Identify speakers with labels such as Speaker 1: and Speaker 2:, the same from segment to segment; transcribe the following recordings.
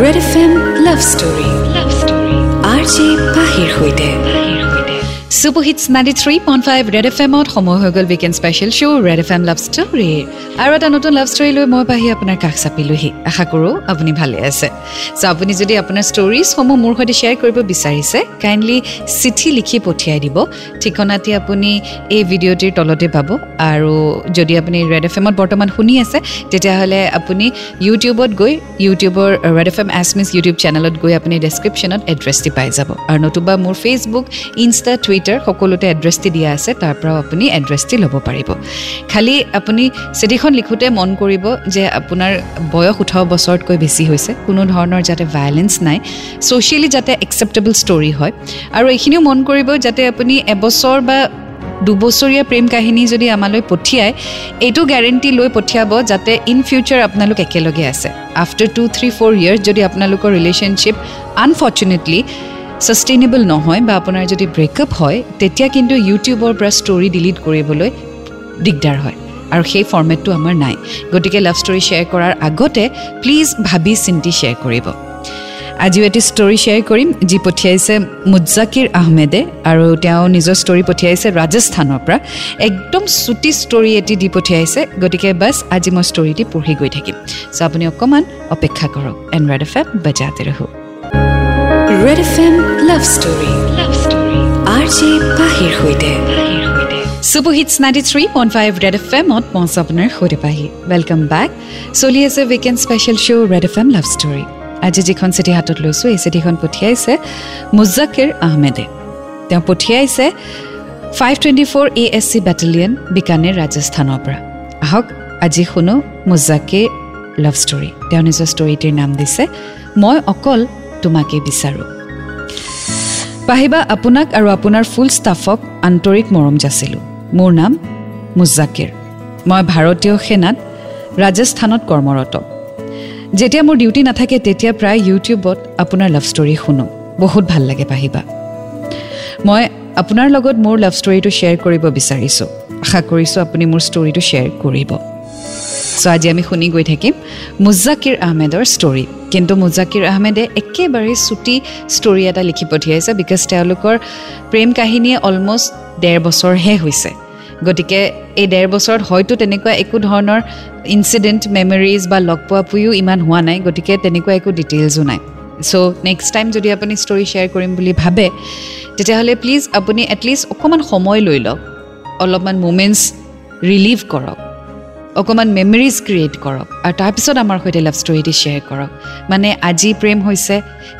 Speaker 1: Red F M love story love story R J পাহিৰ সৈতে
Speaker 2: super hits ninety three point five red F এমত সময় হৈ গ'ল weekend special show' red F M love story আৰু এটা নতুন লাভ ষ্টৰী লৈ মই পাহি আপোনাৰ কাষ চাপিলোহি। আশা কৰোঁ আপুনি ভালে আছে। চ' আপুনি যদি আপোনাৰ ষ্টৰিজসমূহ মোৰ সৈতে শ্বেয়াৰ কৰিব বিচাৰিছে কাইণ্ডলি চিঠি লিখি পঠিয়াই দিব। ঠিকনাটি আপুনি এই ভিডিঅ'টিৰ তলতে পাব। আৰু যদি আপুনি ৰেড এফ এমত বৰ্তমান শুনি আছে তেতিয়াহ'লে আপুনি ইউটিউবত গৈ ইউটিউবৰ ৰেড এফ এম এছমিছ ইউটিউব চেনেলত গৈ আপুনি ডেছক্ৰিপশ্যনত এড্ৰেছটি পাই যাব। আৰু নতুবা মোৰ ফেচবুক ইনষ্টা টুইটাৰ সকলোতে এড্ৰেছটি দিয়া আছে তাৰ পৰাও আপুনি এড্ৰেছটি ল'ব পাৰিব। খালি আপুনি চিঠিখন লিখোঁতে মন কৰিব যে আপোনাৰ বয়স ওঠৰ বছৰতকৈ বেছি হৈছে কোনো ধৰণৰ যাতে ভায়লেঞ্চ নাই ছ'চিয়েলি যাতে একচেপ্টেবল ষ্টৰী হয় আৰু এইখিনিও মন কৰিব যাতে আপুনি এবছৰ বা দুবছৰীয়া প্ৰেম কাহিনী যদি আমালৈ পঠিয়ায় এইটো গেৰেণ্টি লৈ পঠিয়াব যাতে ইন ফিউচাৰ আপোনালোক একেলগে আছে। After two three four years যদি আপোনালোকৰ ৰিলেশ্যনশ্বিপ আনফৰ্চুনেটলি ছাষ্টেইনেবল নহয় বা আপোনাৰ যদি ব্ৰেকআপ হয় তেতিয়া কিন্তু ইউটিউবৰ পৰা ষ্টৰি ডিলিট কৰিবলৈ দিগদাৰ হয়। আৰু সেই ফৰ্মেটটো আমাৰ নাই। গতিকে লাভ ষ্টৰি শ্বেয়াৰ কৰাৰ আগতে প্লিজ ভাবি চিন্তি শ্বেয়াৰ কৰিব। আজিও এটি ষ্টৰি শ্বেয়াৰ কৰিম যি পঠিয়াইছে মুজাকিৰ আহমেদে আৰু তেওঁ নিজৰ ষ্টৰি পঠিয়াইছে ৰাজস্থানৰ পৰা। একদম চুটি ষ্টৰি এটি দি পঠিয়াইছে গতিকে বাছ আজি মই ষ্টৰিটি পঢ়ি গৈ থাকিম। চ' আপুনি অকণমান অপেক্ষা কৰক। এণ্ড্ৰইড এফ এম বাজাতে ৰহো।
Speaker 1: Red F M love story love story R J পাহিৰ সৈতে
Speaker 2: super hits ninety three point five red F এমত মঞ্চ আপোনাৰ সৈতে পাহি। ৱেলকাম বেক চলি আছে weekend special show' red F M love story আজি যিখন চিঠি হাতত লৈছোঁ এই চিঠিখন পঠিয়াইছে মুজাকিৰ আহমেদে। তেওঁ পঠিয়াইছে five twenty four A S C battalion Bikaner ৰাজস্থানৰ পৰা। আহক আজি শুনো মুজাকিৰ লাভ ষ্টৰী তেওঁ নিজৰ ষ্টৰিটিৰ নাম দিছে মই অকল তোমাকে বিচাৰোঁ। পাহিবা আপোনাক আৰু আপোনাৰ ফুল ষ্টাফক আন্তৰিক মৰম যাচিলোঁ। মোৰ নাম মুজাকিৰ মই ভাৰতীয় সেনাত ৰাজস্থানত কৰ্মৰত। যেতিয়া মোৰ ডিউটি নাথাকে তেতিয়া প্ৰায় ইউটিউবত আপোনাৰ লাভ ষ্টৰী শুনো। বহুত ভাল লাগে পাহিবা। মই আপোনাৰ লগত মোৰ লাভ ষ্টৰিটো শ্বেয়াৰ কৰিব বিচাৰিছোঁ। আশা কৰিছোঁ আপুনি মোৰ ষ্টৰিটো শ্বেয়াৰ কৰিব। চ' আজি আমি শুনি গৈ থাকিম মুজাকিৰ আহমেদৰ ষ্টৰি কিন্তু মুজাকিৰ আহমেদে একেবাৰে চুটি ষ্টৰি এটা লিখি পঠিয়াইছে বিকজ তেওঁলোকৰ প্ৰেম কাহিনীয়ে অলমষ্ট ডেৰ বছৰহে হৈছে। গতিকে এই ডেৰ বছৰত হয়তো তেনেকুৱা একো ধৰণৰ ইনচিডেণ্ট মেমৰিজ বা লগ পোৱা পুয়ো ইমান হোৱা নাই গতিকে তেনেকুৱা একো ডিটেইলছো নাই। চ' নেক্সট টাইম যদি আপুনি ষ্টৰি শ্বেয়াৰ কৰিম বুলি ভাবে তেতিয়াহ'লে প্লিজ আপুনি এটলিষ্ট অকণমান সময় লৈ লওক অলপমান মুমেণ্টছ ৰিলিভ কৰক। অকণমান মেমৰিজ ক্ৰিয়েট কৰক। আৰু তাৰপিছত আমাৰ সৈতে লাভ ষ্টৰিটি শ্বেয়াৰ কৰক। মানে আজি প্ৰেম হৈছে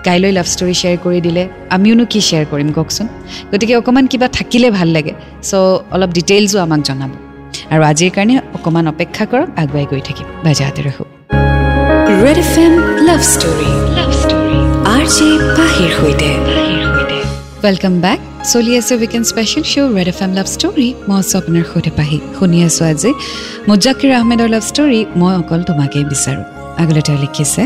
Speaker 2: কাইলৈ লাভ ষ্টৰি শ্বেয়াৰ কৰি দিলে আমিওনো কি শ্বেয়াৰ কৰিম কওকচোন? গতিকে অকণমান কিবা থাকিলে ভাল লাগে। চ' অলপ ডিটেইলছো আমাক জনাব। আৰু আজিৰ কাৰণে অকণমান অপেক্ষা কৰক আগুৱাই গৈ থাকিম। বাজাতে ৰখোঁ।
Speaker 1: Red F M love story love story R J পাহিৰ সৈতে।
Speaker 2: ৱেলকাম বেক চলি আছে weekend special show' red F M love story মই আছোঁ আপোনাৰ সৈতে পাহি শুনি আছোঁ আজি মুজাকিৰ আহমেদৰ লাভ ষ্টৰী মই অকল তোমাকেই বিচাৰোঁ আগলৈ তেওঁ লিখিছে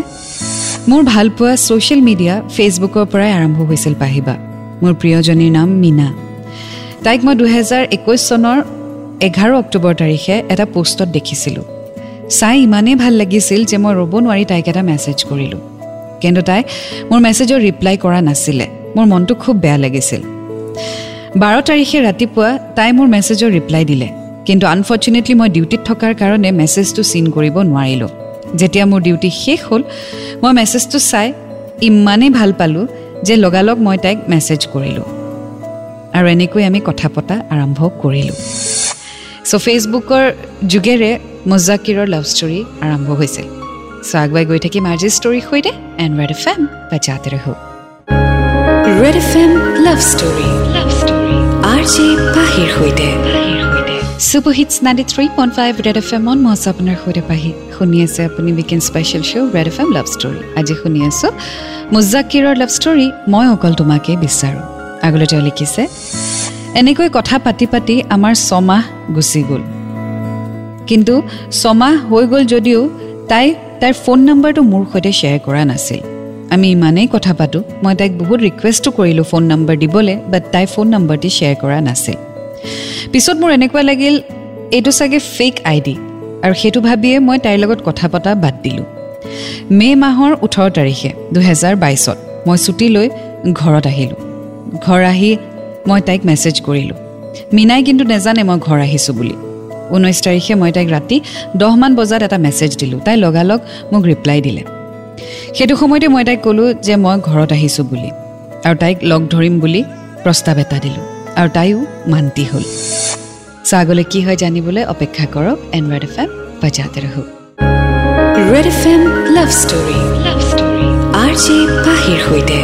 Speaker 2: মোৰ ভালপোৱা ছ'চিয়েল মিডিয়া ফেচবুকৰ পৰাই আৰম্ভ হৈছিল পাহিবা মোৰ প্ৰিয়জনীৰ নাম মীনা তাইক মই দুহেজাৰ একৈছ চনৰ এঘাৰ অক্টোবৰ তাৰিখে এটা পষ্টত দেখিছিলোঁ চাই ইমানেই ভাল লাগিছিল যে মই ৰ'ব নোৱাৰি তাইক এটা মেছেজ কৰিলোঁ কিন্তু তাই মোৰ মেছেজৰ ৰিপ্লাই কৰা নাছিলে মোৰ মনটো খুব বেয়া লাগিছিল। বাৰ তাৰিখে ৰাতিপুৱা তাই মোৰ মেছেজৰ ৰিপ্লাই দিলে। কিন্তু আনফৰ্চুনেটলি মই ডিউটিত থকাৰ কাৰণে মেছেজটো চিন কৰিব নোৱাৰিলোঁ। যেতিয়া মোৰ ডিউটি শেষ হ'ল মই মেছেজটো চাই ইমানেই ভাল পালোঁ যে লগালগ মই তাইক মেছেজ কৰিলোঁ। আৰু এনেকৈ আমি কথা পতা আৰম্ভ কৰিলোঁ। চ' ফেচবুকৰ যোগেৰে মুজাকিৰৰ লাভ ষ্টৰী আৰম্ভ হৈছিল। চ' আগুৱাই গৈ থাকিম আজিৰ ষ্টৰীৰ সৈতে এণ্ড ৰেড এফ এম বাজাতে ৰহোঁ
Speaker 1: red F M love story R J পাহিৰ সৈতে
Speaker 2: super hits ninety three point five red F এমত মই আছোঁ আপোনাৰ সৈতে পাহি। শুনি আছে আপুনি weekend special show' red F M love story আজি শুনি আছোঁ মুজাকিৰৰ লাভ ষ্টৰী মই অকল তোমাকেই বিচাৰোঁ। আগলৈ তেওঁ লিখিছে এনেকৈ কথা পাতি পাতি আমাৰ ছমাহ গুচি গ'ল। কিন্তু ছমাহ হৈ গ'ল যদিও তাই তাইৰ ফোন নম্বৰটো মোৰ সৈতে শ্বেয়াৰ কৰা নাছিল। আমি ইমানেই কথা পাতোঁ মই তাইক বহুত ৰিকুৱেষ্টো কৰিলোঁ ফোন নম্বৰ দিবলৈ বাট তাই ফোন নম্বৰটি শ্বেয়াৰ কৰা নাছিল। পিছত মোৰ এনেকুৱা লাগিল এইটো চাগে ফেক আই ডি আৰু সেইটো ভাবিয়ে মই তাইৰ লগত কথা পতা বাদ দিলোঁ। মে' মাহৰ ওঠৰ তাৰিখে দুহেজাৰ বাইছত মই ছুটী লৈ ঘৰত আহিলোঁ। ঘৰ আহি মই তাইক মেছেজ কৰিলোঁ। মীনাই কিন্তু নেজানে মই ঘৰ আহিছোঁ বুলি। ঊনৈছ তাৰিখে মই তাইক ৰাতি দহমান বজাত এটা মেছেজ দিলোঁ। তাই লগালগ মোক ৰিপ্লাই দিলে। সেইটো সময়তে মই তাইক ক'লোঁ যে মই ঘৰত আহিছোঁ বুলি আৰু তাইক লগ ধৰিম বুলি প্ৰস্তাৱ এটা দিলোঁ আৰু তাইও মান্তি হ'ল। চ' আগলৈ কি হয় জানিবলৈ অপেক্ষা কৰক এণ্ড্ৰইড এফ এম বজাতে ৰহো।
Speaker 1: Red F M love story. Love story R J পাহিৰ সৈতে।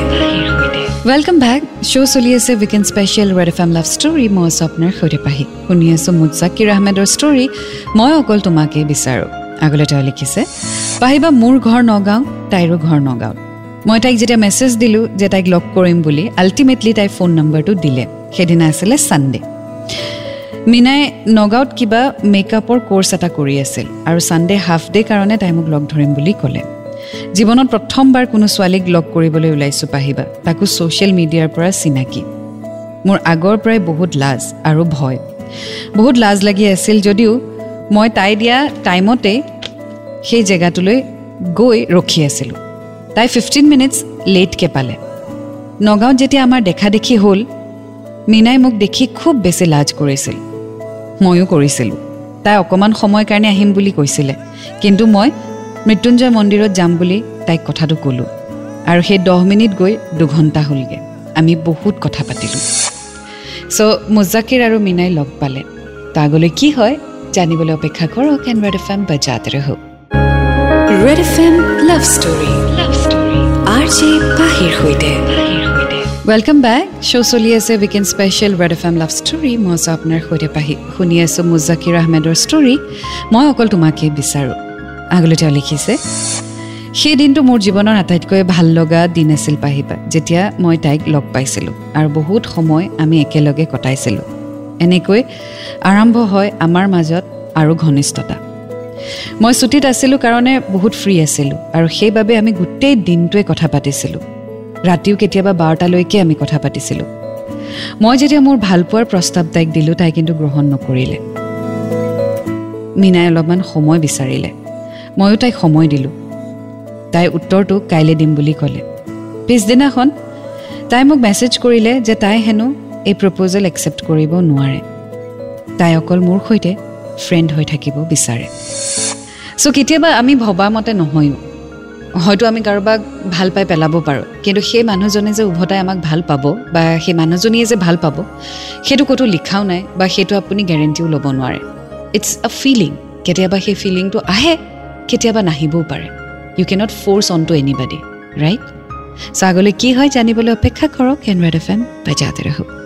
Speaker 2: ৱেলকাম বেক শ্ব' চলি আছে weekend special red F M love story. মই স্বপ্নৰ সৈতে পাহি। শুনি আছোঁ মুজাকিৰ আহমেদৰ ষ্টৰী মই অকল তোমাকেই বিচাৰোঁ। আগলৈ তেওঁ লিখিছে পাহিবা মোৰ ঘৰ নগাঁও তাইৰো ঘৰ নগাঁৱত মই তাইক যেতিয়া মেছেজ দিলোঁ যে তাইক লগ কৰিম বুলি আল্টিমেটলি তাইৰ ফোন নম্বৰটো দিলে। সেইদিনা আছিলে ছানডে মীনাই নগাঁৱত কিবা মেকআপৰ কোৰ্চ এটা কৰি আছিল আৰু ছানডে হাফ ডে কাৰণে তাই মোক লগ ধৰিম বুলি ক'লে। জীৱনত প্ৰথমবাৰ কোনো ছোৱালীক লগ কৰিবলৈ ওলাইছোঁ পাহিবা তাকো ছ'চিয়েল মিডিয়াৰ পৰা চিনাকি। মোৰ আগৰ পৰাই বহুত লাজ আৰু ভয়। বহুত লাজ লাগি আছিল যদিও মই তাই দিয়া টাইমতে সেই জেগাটোলৈ গৈ ৰখি আছিলোঁ। তাই ফিফটিন মিনিটছ লেটকৈ পালে। নগাঁৱত যেতিয়া আমাৰ দেখা দেখি হ'ল মীনাই মোক দেখি খুব বেছি লাজ কৰিছিল। ময়ো কৰিছিলোঁ। তাই অকণমান সময়ৰ কাৰণে আহিম বুলি কৈছিলে। কিন্তু মই মৃত্যুঞ্জয় মন্দিৰত যাম বুলি তাইক কথাটো ক'লোঁ। আৰু সেই দহ মিনিট গৈ দুঘণ্টা হ'লগৈ। আমি বহুত কথা পাতিলোঁ। চ' মুজাকিৰ আৰু মীনাই লগ পালে। তো আগলৈ কি হয়? জানিবলৈ অপেক্ষা কৰক এণ্ড্ৰইড এফ এম বজাতে ৰহক।
Speaker 1: Red F M love story love story R J পাহিৰ সৈতে।
Speaker 2: ৱেলকাম বেক শ্ব' চলি আছে weekend special red F M love story মই আছোঁ আপোনাৰ সৈতে পাহি। শুনি আছোঁ মুজাকিৰ আহমেদৰ ষ্টৰী মই অকল তোমাকেই বিচাৰোঁ। আগলৈ তেওঁ লিখিছে সেই দিনটো মোৰ জীৱনৰ আটাইতকৈ ভাল লগা দিন আছিল পাহিবা যেতিয়া মই তাইক লগ পাইছিলোঁ আৰু বহুত সময় আমি একেলগে কটাইছিলোঁ। এনেকৈ আৰম্ভ হয় আমাৰ মাজত আৰু ঘনিষ্ঠতা। মই ছুটীত আছিলোঁ কাৰণে বহুত ফ্ৰী আছিলোঁ আৰু সেইবাবে আমি গোটেই দিনটোৱে কথা পাতিছিলোঁ। ৰাতিও কেতিয়াবা বাৰটালৈকে আমি কথা পাতিছিলোঁ। মই যেতিয়া মোৰ ভালপোৱাৰ প্ৰস্তাৱ তাইক দিলোঁ তাই কিন্তু গ্ৰহণ নকৰিলে। মীনাই অলপমান সময় বিচাৰিলে। ময়ো তাইক সময় দিলোঁ। তাইৰ উত্তৰটো কাইলৈ দিম বুলি ক'লে। পিছদিনাখন তাই মোক মেছেজ কৰিলে যে তাই হেনো এই প্ৰপ'জেল একচেপ্ট কৰিব নোৱাৰে। তাই অকল মোৰ সৈতে ফ্ৰেণ্ড হৈ থাকিব বিচাৰে। চ' কেতিয়াবা আমি ভবা মতে নহয়ো। হয়তো আমি কাৰোবাক ভাল পাই পেলাব পাৰোঁ কিন্তু সেই মানুহজনে যে উভতাই আমাক ভাল পাব বা সেই মানুহজনীয়ে যে ভাল পাব সেইটো ক'তো লিখাও নাই বা সেইটো আপুনি গেৰেণ্টিও ল'ব নোৱাৰে। ইটছ আ ফিলিং কেতিয়াবা সেই ফিলিংটো আহে কেতিয়াবা নাহিবও পাৰে। You cannot force on to anybody right so' আগলৈ কি হয় জানিবলৈ অপেক্ষা কৰক এণ্ড্ৰইড এফ এম বাজাতে ৰহক।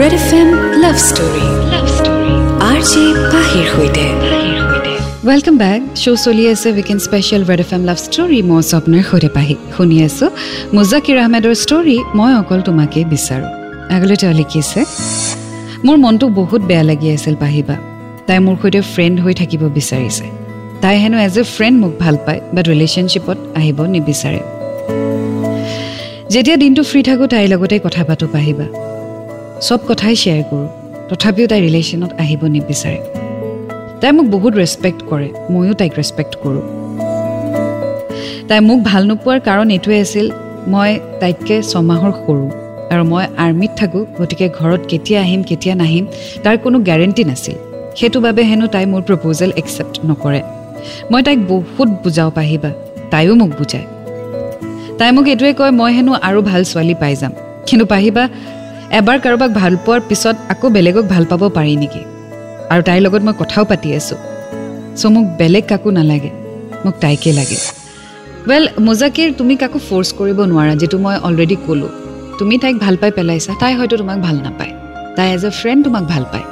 Speaker 1: Red F M love story love story R J পাহিৰ সৈতে
Speaker 2: ৱেলকাম বেক শ্ব' চলি আছে weekend special red F M love story মই স্বপ্নৰ সৈতে পাহি শুনি আছোঁ মুজাকিৰ আহমেদৰ ষ্টৰী মই অকল তোমাকেই বিচাৰোঁ আগলৈ তেওঁ লিখিছে মোৰ মনটো বহুত বেয়া লাগি আছিল পাহিবা তাই মোৰ সৈতে ফ্ৰেণ্ড হৈ থাকিব বিচাৰিছে তাই হেনো এজ এ ফ্ৰেণ্ড মোক ভাল পায় বাট ৰিলেশ্যনশ্বিপত আহিব নিবিচাৰে যেতিয়া দিনটো ফ্ৰী থাকোঁ তাইৰ লগতে কথা পাতোঁ পাহিবা চব কথাই শ্বেয়াৰ কৰোঁ। তথাপিও তাই ৰিলেশ্যনত আহিব নিবিচাৰে। তাই মোক বহুত ৰেচপেক্ট কৰে ময়ো তাইক ৰেচপেক্ট কৰোঁ। তাই মোক ভাল নোপোৱাৰ কাৰণ এইটোৱে আছিল মই তাইতকৈ ছমাহৰ সৰু আৰু মই আৰ্মিত থাকোঁ গতিকে ঘৰত কেতিয়া আহিম কেতিয়া নাহিম তাৰ কোনো গেৰেণ্টি নাছিল। সেইটো বাবে হেনো তাই মোৰ প্ৰপ'জেল একচেপ্ট নকৰে। মই তাইক বহুত বুজাওঁ পাহিবা। তাইও মোক বুজায়। তাই মোক এইটোৱে কয় মই হেনো আৰু ভাল ছোৱালী পাই যাম। কিন্তু পাহিবা এবাৰ কাৰোবাক ভাল পোৱাৰ পিছত আকৌ বেলেগক ভাল পাব পাৰি নেকি? আৰু তাইৰ লগত মই কথাও পাতি আছোঁ। চ' মোক বেলেগ কাকো নালাগে। মোক তাইকে লাগে। ৱেল মোজাকিৰ তুমি কাকো ফ'ৰ্চ কৰিব নোৱাৰা যিটো মই অলৰেডি ক'লোঁ। তুমি তাইক ভাল পাই পেলাইছা। তাই হয়তো তোমাক ভাল নাপায়। তাই এজ এ ফ্ৰেণ্ড তোমাক ভাল পায়।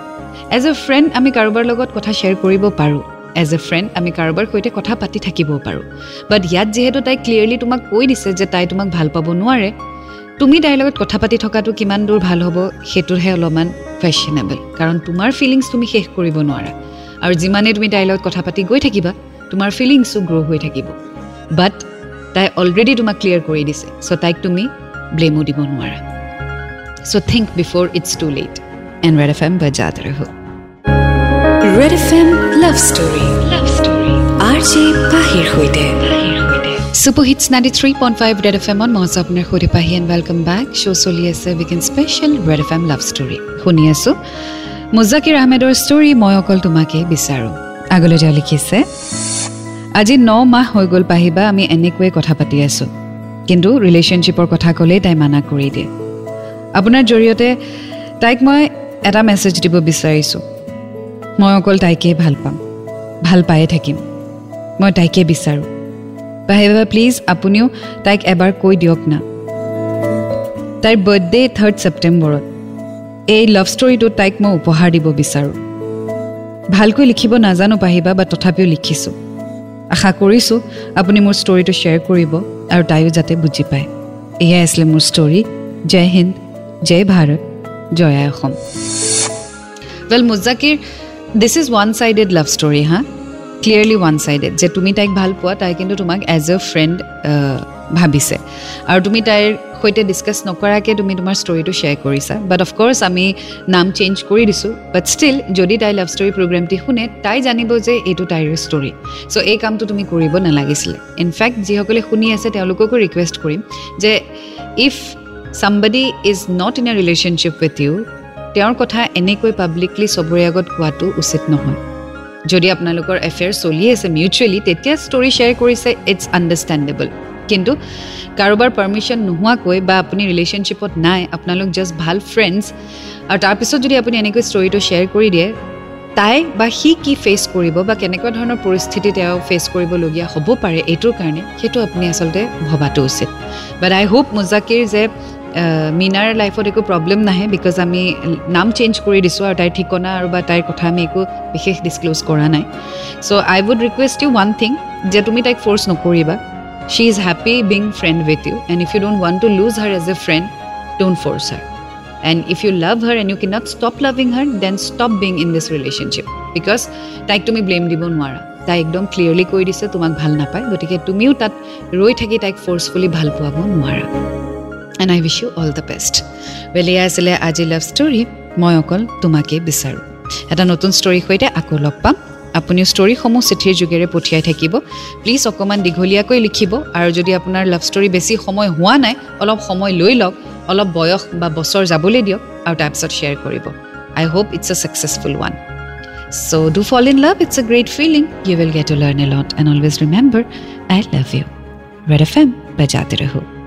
Speaker 2: এজ এ ফ্ৰেণ্ড আমি কাৰোবাৰ লগত কথা শ্বেয়াৰ কৰিব পাৰোঁ। এজ এ ফ্ৰেণ্ড আমি কাৰোবাৰ সৈতে কথা পাতি থাকিব পাৰোঁ। বাট ইয়াত যিহেতু তাই ক্লিয়াৰলি তোমাক কৈ দিছে যে তাই তোমাক ভাল পাব নোৱাৰে তুমি তাইৰ লগত কথা পাতি থকাটো কিমান দূৰ ভাল হ'ব সেইটোহে অলপমান কুৱেশ্যনেবল কাৰণ তোমাৰ ফিলিংছ তুমি শেষ কৰিব নোৱাৰা। আৰু যিমানেই তুমি তাইৰ লগত কথা পাতি গৈ থাকিবা তোমাৰ ফিলিংছো গ্ৰ' হৈ থাকিব। বাট তাই অলৰেডি তোমাক ক্লিয়াৰ কৰি দিছে। চ' তাইক তুমি ব্লেমো দিব নোৱাৰা। So' think before it's too late and red F M বজাত ৰহ।
Speaker 1: Red F M love story love story R J পাহিৰ সৈতে।
Speaker 2: Super hits ninety three point five red F এমত মই আছোঁ আপোনাৰ সৈতে পাহি এণ্ড ৱেলকাম বেক শ্ব' চলি আছে weekend special red F M love story শুনি আছোঁ মুজাকিৰ আহমেদৰ ষ্টৰী মই অকল তোমাকে বিচাৰোঁ আগলৈ তেওঁ লিখিছে আজি ন মাহ হৈ গ'ল পাহিবা আমি এনেকৈয়ে কথা পাতি আছোঁ কিন্তু ৰিলেশ্যনশ্বিপৰ কথা ক'লেই তাই মানা কৰি দিয়ে আপোনাৰ জৰিয়তে তাইক মই এটা মেছেজ দিব বিচাৰিছোঁ মই অকল তাইকেই ভাল পাম ভাল পায়ে থাকিম মই তাইকে বিচাৰোঁ পাহিবা প্লিজ আপুনিও তাইক এবাৰ কৈ দিয়ক না। তাইৰ বাৰ্থডে থাৰ্ড ছেপ্টেম্বৰত এই লাভ ষ্টৰিটোত তাইক মই উপহাৰ দিব বিচাৰোঁ। ভালকৈ লিখিব নাজানো পাহিবা বা তথাপিও লিখিছোঁ। আশা কৰিছোঁ আপুনি মোৰ ষ্টৰিটো শ্বেয়াৰ কৰিব আৰু তাইও যাতে বুজি পায়। এয়াই আছিলে মোৰ ষ্টৰি জয় হিন্দ জয় ভাৰত জয় Assam. Well Muzakkir this is one sided love story হা? ক্লিয়াৰলি ওৱান ছাইডেড যে তুমি তাইক ভাল পোৱা তাই কিন্তু তোমাক এজ এ ফ্ৰেণ্ড ভাবিছে। আৰু তুমি তাইৰ সৈতে ডিছকাছ নকৰাকৈ তুমি তোমাৰ ষ্টৰিটো শ্বেয়াৰ কৰিছা। বাট অফক'ৰ্ছ আমি নাম চেঞ্জ কৰি দিছোঁ। বাট ষ্টিল যদি তাই লাভ ষ্টৰি প্ৰগ্ৰেমটি শুনে তাই জানিব যে এইটো তাইৰ ষ্টৰি চ' এই কামটো তুমি কৰিব নালাগিছিলে। ইনফেক্ট যিসকলে শুনি আছে তেওঁলোককো ৰিকুৱেষ্ট কৰিম যে if somebody is not in a relationship with you তেওঁৰ কথা এনেকৈ পাব্লিকলি চবৰে আগত কোৱাটো উচিত নহয়। যদি আপোনালোকৰ এফেয়াৰ চলি আছে মিউচুৱেলি তেতিয়া ষ্টৰি শ্বেয়াৰ কৰিছে ইটছ আণ্ডাৰষ্টেণ্ডেবল কিন্তু কাৰোবাৰ পাৰ্মিশ্যন নোহোৱাকৈ বা আপুনি ৰিলেশ্যনশ্বিপত নাই আপোনালোক জাষ্ট ভাল ফ্ৰেণ্ডছ আৰু তাৰপিছত যদি আপুনি এনেকৈ ষ্টৰিটো শ্বেয়াৰ কৰি দিয়ে তাই বা সি কি ফেচ কৰিব বা কেনেকুৱা ধৰণৰ পৰিস্থিতি তেওঁ ফেচ কৰিবলগীয়া হ'ব পাৰে এইটোৰ কাৰণে সেইটো আপুনি আচলতে ভবাটো উচিত। বাট আই হোপ মুজাকিৰ যে মীনাৰ লাইফত একো প্ৰব্লেম নাহে বিকজ আমি নাম চেঞ্জ কৰি দিছোঁ আৰু তাইৰ ঠিকনা আৰু বা তাইৰ কথা আমি একো বিশেষ ডিছক্ল'জ কৰা নাই। So' I would request you one thing যে তুমি তাইক ফ'ৰ্চ নকৰিবা। She is happy being friend with you and if you don't want to lose her as a friend don't force her and if you love her and you can not stop loving her then stop being in this relationship because তাইক তুমি blame দিব নোৱাৰা। তাই একদম clearly কৈ দিছে তোমাক ভাল নাপায়। গতিকে তুমিও তাত ৰৈ থাকি তাইক ফ'ৰ্চফুলি ভাল পোৱাব নোৱাৰা। And I wish you all the best well এয়া আছিলে আজি লাভ ষ্টৰী মই অকল তোমাকেই বিচাৰোঁ এটা নতুন ষ্টৰীৰ সৈতে আকৌ লগ পাম আপুনিও ষ্টৰীসমূহ চিঠিৰ যোগেৰে পঠিয়াই থাকিব প্লিজ অকণমান দীঘলীয়াকৈ লিখিব আৰু যদি আপোনাৰ লাভ ষ্টৰী বেছি সময় হোৱা নাই অলপ সময় লৈ লওক অলপ বয়স বা বছৰ যাবলৈ দিয়ক আৰু তাৰপিছত শ্বেয়াৰ কৰিব I hope it's a successful one so' do fall in love it's a great feeling you will get to learn a lot and always remember I love you red F M বজাতে ৰহো